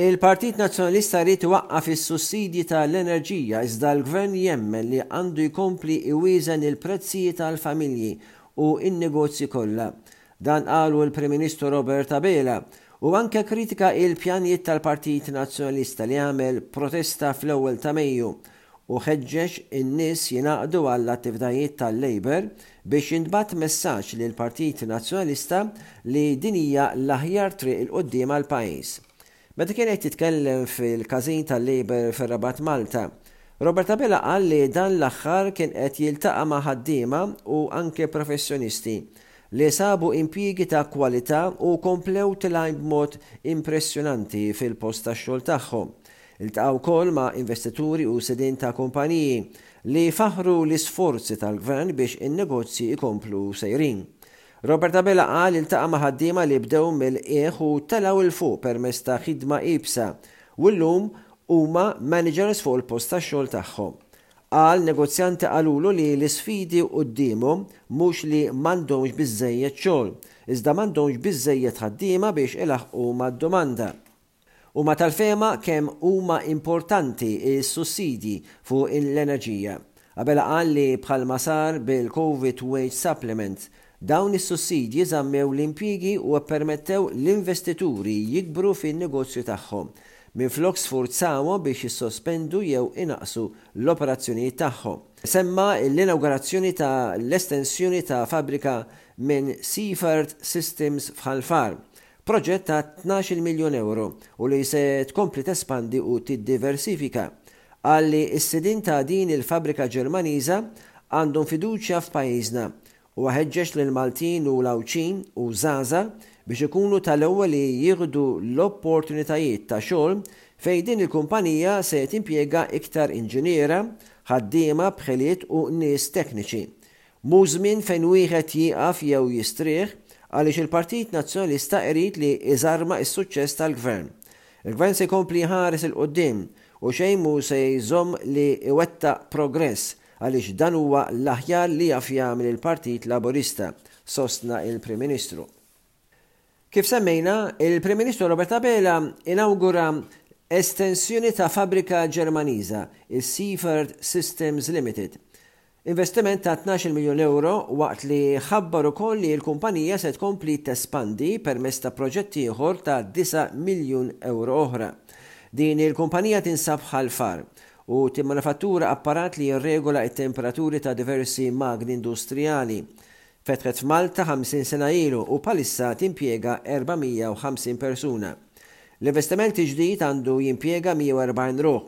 Il-Partit Nazzjonalista ried iwaqqaf is-sussidji ta' l-enerġija iżda l-Gvern jemmen li għandu jkompli iwieżen il-prezzijiet għall-familji u n-negozji kollha. Dan qalu l-Prim Ministru Robert Abela. Hu anke kkritika il-pjanijiet tal-Partit Nazzjonalista li għamel protesta fl-ewwel ta' Mejju u ħeġġeġ in-nies jingħaqdu għall-attivitajiet tal-Labour biex jintbagħat messaġġ lill-Partit Nazzjonalista li din hija l-aħjar triq 'il quddiem għall-pajjiż. Meta kien qed jitkellem fil-każin tal-Labour fir-Rabat Malta, Robert Abela qal li dan l-aħħar kien qed jiltaqa' ma' ħaddiema u anke professjonisti li sabu impjiegi ta' kwalità u komplew tlgħin b'mod impressjonanti fil-post tax-xogħol tagħhom Iltaqa' wkoll ma' investituri u sidien ta' kumpaniji li faħħru l-isforzi tal-Gvern biex in-negozji jkomplu sejrin. Robert Abela qal li ltaqa' ma' ħaddiema li bdew mill-qiegħ u telgħu 'l fuq permezz ta' ħidma iebsa u llum huma managers fuq il-post tax-xogħol tagħhom. Qal negozjanti qalulu li l-isfidi quddiemhom mhux li m'għandhomx biżżejjed xogħol, iżda m'għandhomx biżżejjed ħaddiema biex ilaħħqu mad-domanda. Huma tal-fehma kemm huma importanti s-sussidji fuq l-enerġija. Abela qal li bħalma sar bil-Covid Wage Supplement, dawn is-sussidji żammew l-impjiegi u ppermettew l-investituri jikbru fin-negozju tagħhom, minflok sfurzawhom biex jissospendu jew inaqqsu l-operazzjonijiet tagħhom. Semma l-inawgurazzjoni ta' l-estensjoni ta' fabbrika minn Seaford Systems f'Ħal Far, proġett ta' tnax-il miljun ewro u li se tkompli tespandi u tiddiversifika. Qal li s-sidien ta' din il-fabbrika Ġermaniża għandhom fiduċja f'pajjiżna. Huwa ħeġġeġ lill-Maltin u l-Għawdxin u żgħażagħ biex ikunu tal-ewwel li jieħdu l-opportunitajiet ta' xogħol fejn din il-kumpanija se timpjega iktar inġiniera, ħaddiema b'ħiliet u nies tekniċi. Mhu żmien fejn wieħed jieqaf jew jistrieħ għaliex il-Partit Nazzjonalista irid li iżarma s-suċċess tal-Gvern. Il-Gvern se jkompli jħares 'il quddiem u xejn mhu se jżomm li iwettaq progress għaliex dan huwa l-aħjar li jaf jagħmel il-Partit Laburista, sostna l-Prim Ministru. Kif semmejna, il-Prim Ministru Robert Abela inawgura estensjoni ta' fabbrika Ġermaniża, is-Seaford Systems Limited, investiment ta' tnax-il miljun ewro waqt li ħabbar ukoll li l-kumpanija se tkompli tespandi permezz ta' proġett ieħor ta' disa' miljun ewro oħra. Din il-kumpanija tinsab f'Ħal Far u timmanifattura apparat li jirregola t-temperaturi ta' diversi magni industrijali, Fetħet f'Malta 50 sena ilu u bħalissa timpjega 450 persuna. L-investiment il-ġdid għandu jimpjega 140 ruħ.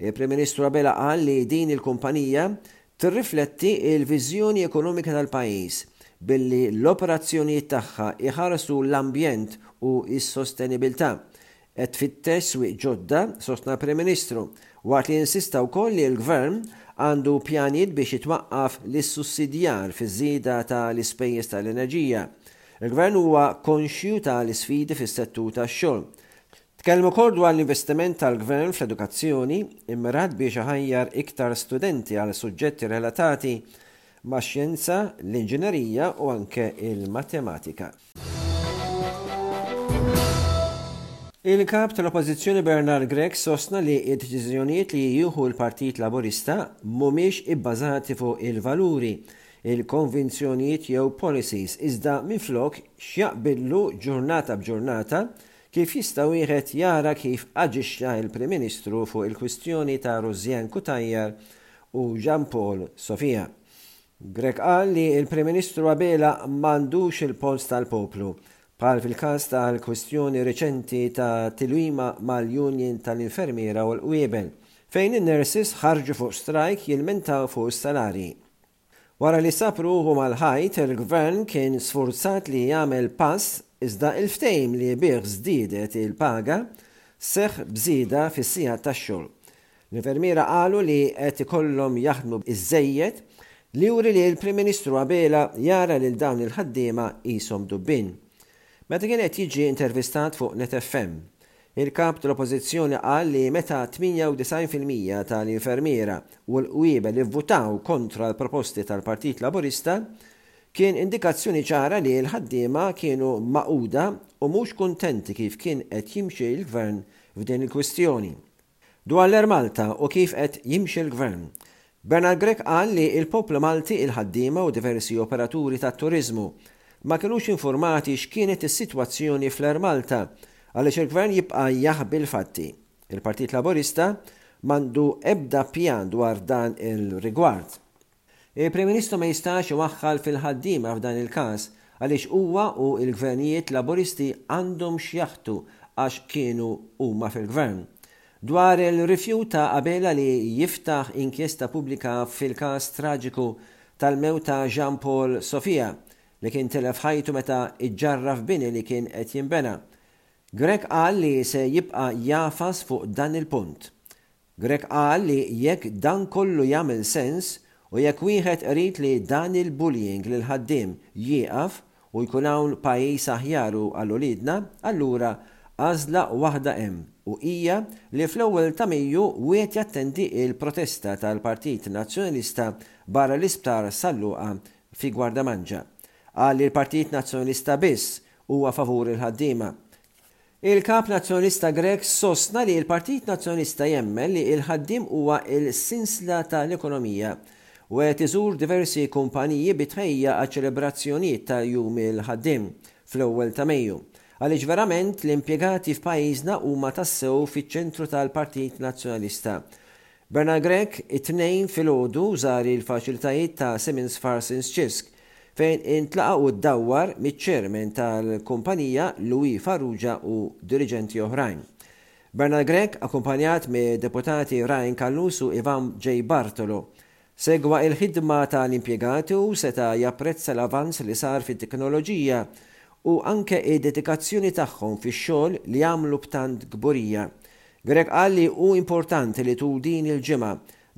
Il-Prim Ministru Abela qal li din il-kumpanija tirrifletti l-viżjoni ekonomika tal-pajjiż billi l-operazzjonijiet tagħha jħarsu l-ambjent u s-sostenibilità, Qed tfittex swieq ġodda, sostna l-Prim Ministru, waqt li insista wkoll li l-Gvern għandu pjanijiet biex jitwaqqaf l-issussidjar fiż-żieda ta' l-ispejjeż ta' l-enerġija. Il-Gvern huwa konxju ta' l-isfidi fis-settur tax-xogħol. Tkellem ukoll dwar l-investiment tal-Gvern fl-edukazzjoni, immirat biex iħajjar iktar studenti għal suġġetti relatati max-xjenza, l-inġinerija u anke l-matematika. Il-Kap tal-Oppożizzjoni Bernard Grech sostna li d-deċiżjonijiet li jieħu l-Partit Laburista mhumiex ibbażati fuq il-valuri, il-konvinzjonijiet jew policies iżda minflok x'jaqbidlu ġurnata b'ġurnata kif jista' wieħed jara kif aġixxa l-Prim Ministru fuq il-kwistjoni ta' Rosianne Cutajar u Jean Paul Sofia. Grech qal li l-Prim Ministru Abela m'għandux il-polz tal-poplu, bħal fil-każ tal-kwistjoni reċenti ta' tilwima mal-union tal-infermiera u l-qwiebel, fejn in-nurses ħarġu fuq strajk jilmentaw fuq is-salarji. Wara li sab ruħu mal-ħajt, il-Gvern kien sfurzat li jagħmel pass iżda il-ftehim li bih żdiedet il-paga seħħ b'żieda fis-sigħat tax-xogħol. L-infermiera qalu li qed ikollhom jaħdmu b'iżżejjed, li juri li l-Prim Ministru Abela jara lil dawn il-ħaddiema qishom dubbien. Meta kien qed jiġi intervistat fuq Net FM, il-Kap tal-Oppożizzjoni qal li meta 98 fil-mija tal-infermiera u l-qwiebel ivvutaw kontra l-proposti tal-Partit Laburista, kien indikazzjoni ċara li l-ħaddiema kienu magħquda u mhux kuntenti kif kien qed jimxi l-Gvern f'din il-kwistjoni. Dwar l-Air Malta u kif qed jimxi l-Gvern, Bernard Grech qal li l-poplu Malti, il-ħaddiema u diversi operaturi tat-turiżmu ma kinux infurmati x'kienet is-sitwazzjoni fl-Air Malta għaliex il-Gvern jibqa' jaħbi l-fatti. Il-Partit Laburista m'għandu ebda pjan dwar dan il-rigward. Il-Prim Ministru ma jistax iwaħħal fil-ħaddiema f'dan il-każ għaliex huwa u l-Gvernijiet Laburisti għandhom x'jaħtu għax kienu huma fil-Gvern. Dwar il-rifjut ta' Abela li jiftaħ inkjesta pubblika fil-każ traġiku tal-mewt ta' Jean Paul Sofia li kien tilef ħajtu meta iġġarraf bini li kien qed jinbena, Grech qal li se jibqa' jagħfas fuq dan il-punt. Grech qal li jekk dan kollu jagħmel sens u jekk wieħed irid li dan il-bullying lill-ħaddiem jieqaf u jkun hawn pajjiż aħjar u għal uliedna, allura għażla waħda hemm u hija li fl-ewwel ta' Mejju wieħed jattendi l-protesta tal-Partit Nazzjonalista barra l-Isptar San Luqa fi Gwardamanġa. Qal li l-Partit Nazzjonalista biss huwa favur il-ħaddiema. Il-Kap Nazzjonalista Grech sostna li l-Partit Nazzjonalista jemmen li l-ħaddiem huwa l-sinsla ta' l-ekonomija u qiegħed iżur diversi kumpaniji bi tħejjija għaċ-ċelebrazzjonijiet ta' Jum il-Ħaddiem fl-ewwel ta' Mejju għaliex verament l-impjegati f'pajjiżna huma tassew fiċ-ċentru tal-Partit Nazzjonalista Bernard Grech, it-Tnejn filgħodu żar il-faċilitajiet ta' Siemens Farsins Cisc, fejn intlaqa' u ddawwar miċ-Chairman tal-kumpanija Louis Farrugia u diriġenti oħrajn. Bernard Grech, akkumpanjat mid-Deputati Ryan Callus u Ivan J. Bartolo, segwa il-ħidma tal-impjegati u seta' japprezza l-avanz li sar fit-teknoloġija u anke id-dedikazzjoni tagħhom fix-xogħol li jagħmlu b'tant kburija Grech qal li hu importanti li tul din il-ġimgħa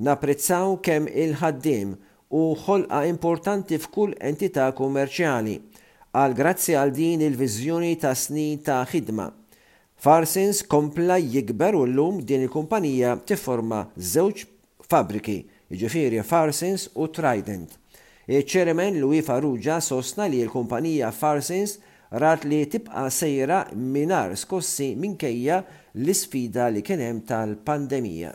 napprezzaw kemm il-ħaddiem hu ħolqa importanti f'kull entità kummerċjali. Qal grazzi għal din il-viżjoni ta' snin ta' ħidma. Farsons kompla jikber u llum din il-kumpanija tifforma żewġ fabbriki, jiġifieri Farsins u Trident. Iċ-Chairman Louis Farrugia sostna li l-kumpanija Farsins rat li tibqa' sejra mingħajr skossi minkejja l-isfida li kien hemm tal-pandemija.